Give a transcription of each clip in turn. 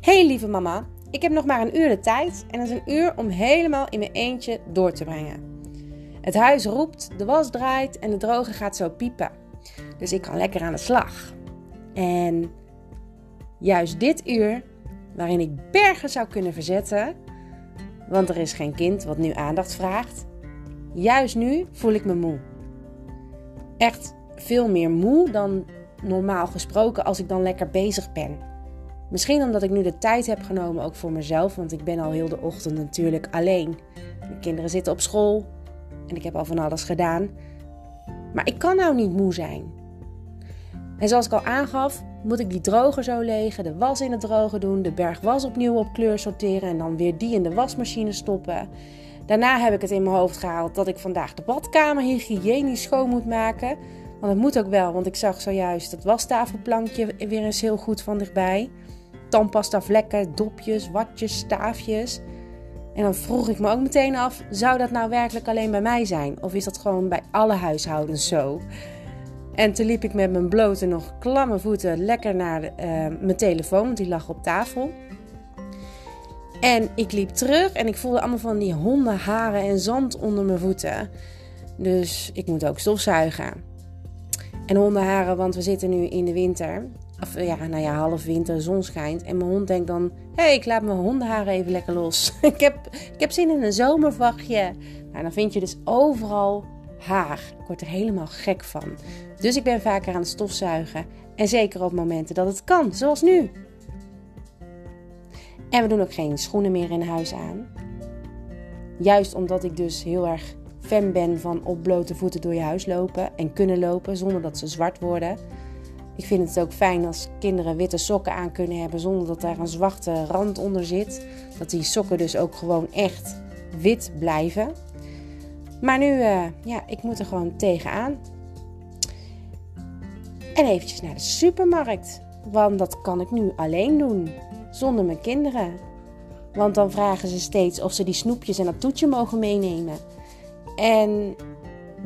Hey lieve mama, ik heb nog maar een uur de tijd en dat is een uur om helemaal in mijn eentje door te brengen. Het huis roept, de was draait en de droger gaat zo piepen. Dus ik kan lekker aan de slag. En juist dit uur, waarin ik bergen zou kunnen verzetten, want er is geen kind wat nu aandacht vraagt, juist nu voel ik me moe. Echt veel meer moe dan normaal gesproken als ik dan lekker bezig ben. Misschien omdat ik nu de tijd heb genomen ook voor mezelf, want ik ben al heel de ochtend natuurlijk alleen. Mijn kinderen zitten op school en ik heb al van alles gedaan. Maar ik kan nou niet moe zijn. En zoals ik al aangaf, moet ik die droger zo legen, de was in het droger doen, de berg was opnieuw op kleur sorteren en dan weer die in de wasmachine stoppen. Daarna heb ik het in mijn hoofd gehaald dat ik vandaag de badkamer hygiënisch schoon moet maken. Want dat moet ook wel, want ik zag zojuist het wastafelplankje weer eens heel goed van dichtbij tandpasta vlekken, dopjes, watjes, staafjes. En dan vroeg ik me ook meteen af: zou dat nou werkelijk alleen bij mij zijn? Of is dat gewoon bij alle huishoudens zo? En toen liep ik met mijn blote, nog klamme voeten lekker naar uh, mijn telefoon, want die lag op tafel. En ik liep terug en ik voelde allemaal van die hondenharen en zand onder mijn voeten. Dus ik moet ook stofzuigen. En hondenharen, want we zitten nu in de winter. Of ja, nou ja, half winter, zon schijnt. En mijn hond denkt dan: hé, hey, ik laat mijn hondenharen even lekker los. ik, heb, ik heb zin in een zomervachtje. Nou, dan vind je dus overal haar. Ik word er helemaal gek van. Dus ik ben vaker aan het stofzuigen. En zeker op momenten dat het kan, zoals nu. En we doen ook geen schoenen meer in huis aan. Juist omdat ik dus heel erg fan ben van op blote voeten door je huis lopen en kunnen lopen zonder dat ze zwart worden. Ik vind het ook fijn als kinderen witte sokken aan kunnen hebben zonder dat daar een zwarte rand onder zit. Dat die sokken dus ook gewoon echt wit blijven. Maar nu, uh, ja, ik moet er gewoon tegenaan. En eventjes naar de supermarkt. Want dat kan ik nu alleen doen. Zonder mijn kinderen. Want dan vragen ze steeds of ze die snoepjes en dat toetje mogen meenemen. En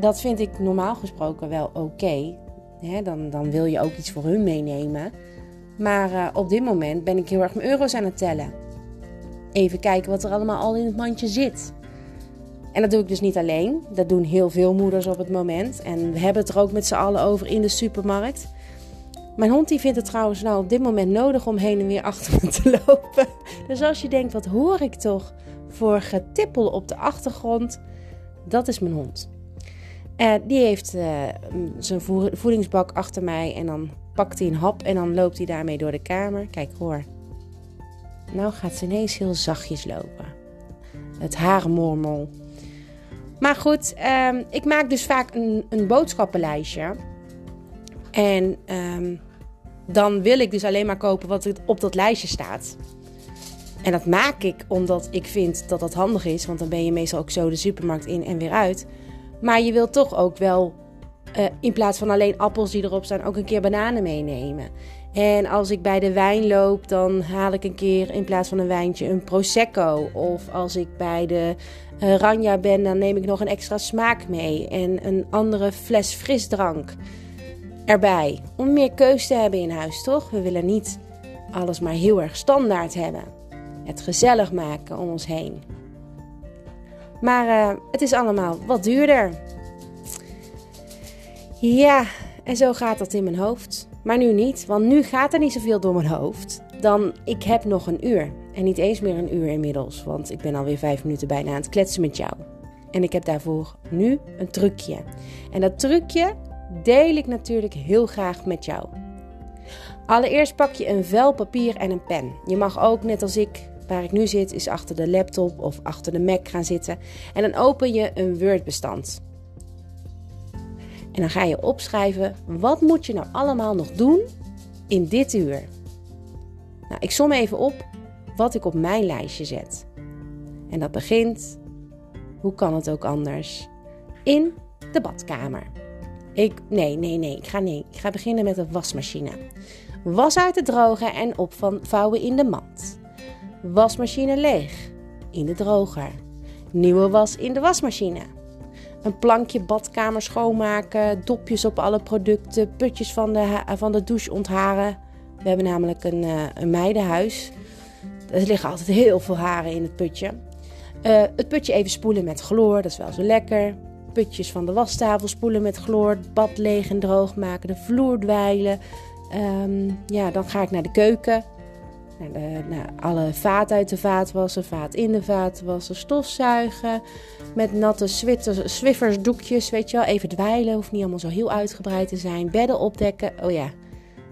dat vind ik normaal gesproken wel oké dan, dan wil je ook iets voor hun meenemen. Maar uh, op dit moment ben ik heel erg mijn euro's aan het tellen. Even kijken wat er allemaal al in het mandje zit. En dat doe ik dus niet alleen. Dat doen heel veel moeders op het moment. En we hebben het er ook met z'n allen over in de supermarkt. Mijn hond die vindt het trouwens nou op dit moment nodig om heen en weer achter me te lopen. Dus als je denkt, wat hoor ik toch voor getippel op de achtergrond? Dat is mijn hond. Uh, die heeft uh, zijn voedingsbak achter mij en dan pakt hij een hap en dan loopt hij daarmee door de kamer. Kijk hoor. Nou gaat ze ineens heel zachtjes lopen. Het haarmormel. Maar goed, uh, ik maak dus vaak een, een boodschappenlijstje. En um, dan wil ik dus alleen maar kopen wat op dat lijstje staat. En dat maak ik omdat ik vind dat dat handig is. Want dan ben je meestal ook zo de supermarkt in en weer uit. Maar je wilt toch ook wel uh, in plaats van alleen appels die erop staan, ook een keer bananen meenemen. En als ik bij de wijn loop, dan haal ik een keer in plaats van een wijntje een prosecco. Of als ik bij de uh, Ranja ben, dan neem ik nog een extra smaak mee en een andere fles frisdrank erbij. Om meer keus te hebben in huis, toch? We willen niet alles maar heel erg standaard hebben. Het gezellig maken om ons heen. Maar uh, het is allemaal wat duurder. Ja, en zo gaat dat in mijn hoofd. Maar nu niet, want nu gaat er niet zoveel door mijn hoofd. Dan ik heb nog een uur. En niet eens meer een uur inmiddels, want ik ben alweer vijf minuten bijna aan het kletsen met jou. En ik heb daarvoor nu een trucje. En dat trucje deel ik natuurlijk heel graag met jou. Allereerst pak je een vel papier en een pen. Je mag ook, net als ik, waar ik nu zit, is achter de laptop of achter de Mac gaan zitten. En dan open je een Word-bestand. En dan ga je opschrijven, wat moet je nou allemaal nog doen in dit uur? Nou, ik som even op wat ik op mijn lijstje zet. En dat begint, hoe kan het ook anders, in de badkamer. Ik, nee, nee, nee, ik ga, nee, ik ga beginnen met de wasmachine. Was uit te drogen en opvouwen in de mand. Wasmachine leeg. In de droger. Nieuwe was in de wasmachine. Een plankje badkamer schoonmaken. Dopjes op alle producten. Putjes van de, van de douche ontharen. We hebben namelijk een, uh, een meidenhuis. er liggen altijd heel veel haren in het putje. Uh, het putje even spoelen met chloor, dat is wel zo lekker. Putjes van de wastafel spoelen met chloor. Het bad leeg en droog maken. De vloer dweilen. Um, ja, dan ga ik naar de keuken. Nou, alle vaat uit de vaat wassen, vaat in de vaat wassen, stofzuigen. Met natte swiffersdoekjes, weet je wel. Even dweilen, hoeft niet allemaal zo heel uitgebreid te zijn. Bedden opdekken, oh ja,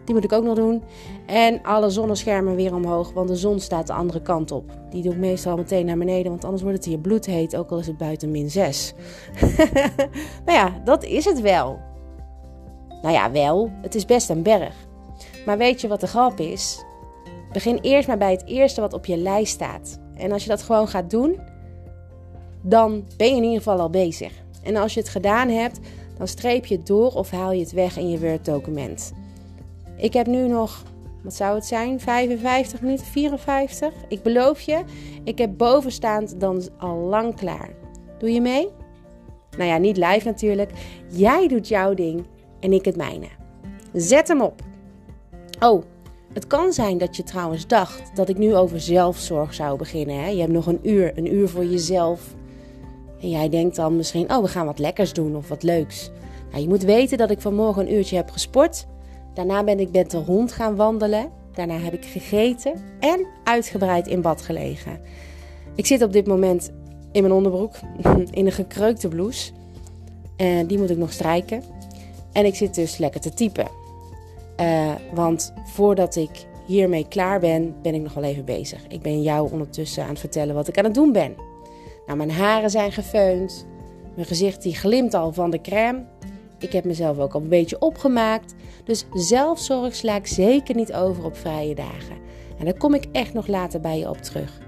die moet ik ook nog doen. En alle zonneschermen weer omhoog, want de zon staat de andere kant op. Die doe ik meestal meteen naar beneden, want anders wordt het hier bloedheet, ook al is het buiten min 6. nou ja, dat is het wel. Nou ja, wel, het is best een berg. Maar weet je wat de grap is? Begin eerst maar bij het eerste wat op je lijst staat. En als je dat gewoon gaat doen, dan ben je in ieder geval al bezig. En als je het gedaan hebt, dan streep je het door of haal je het weg in je Word-document. Ik heb nu nog, wat zou het zijn, 55 minuten, 54. Ik beloof je, ik heb bovenstaand dan al lang klaar. Doe je mee? Nou ja, niet live natuurlijk. Jij doet jouw ding en ik het mijne. Zet hem op. Oh, het kan zijn dat je trouwens dacht dat ik nu over zelfzorg zou beginnen. Hè? Je hebt nog een uur, een uur voor jezelf. En jij denkt dan misschien, oh, we gaan wat lekkers doen of wat leuks. Nou, je moet weten dat ik vanmorgen een uurtje heb gesport. Daarna ben ik met de hond gaan wandelen. Daarna heb ik gegeten en uitgebreid in bad gelegen. Ik zit op dit moment in mijn onderbroek, in een gekreukte blouse. En die moet ik nog strijken. En ik zit dus lekker te typen. Uh, want voordat ik hiermee klaar ben, ben ik nog wel even bezig. Ik ben jou ondertussen aan het vertellen wat ik aan het doen ben. Nou, mijn haren zijn gefeund. Mijn gezicht die glimt al van de crème. Ik heb mezelf ook al een beetje opgemaakt. Dus zelfzorg sla ik zeker niet over op vrije dagen. En daar kom ik echt nog later bij je op terug.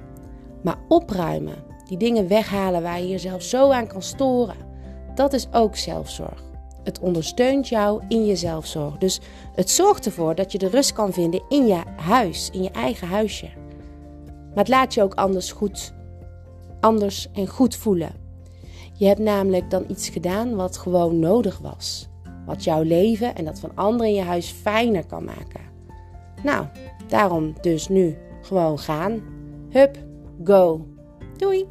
Maar opruimen, die dingen weghalen waar je jezelf zo aan kan storen, dat is ook zelfzorg. Het ondersteunt jou in je zelfzorg. Dus het zorgt ervoor dat je de rust kan vinden in je huis, in je eigen huisje. Maar het laat je ook anders goed, anders en goed voelen. Je hebt namelijk dan iets gedaan wat gewoon nodig was. Wat jouw leven en dat van anderen in je huis fijner kan maken. Nou, daarom dus nu gewoon gaan. Hup, go. Doei!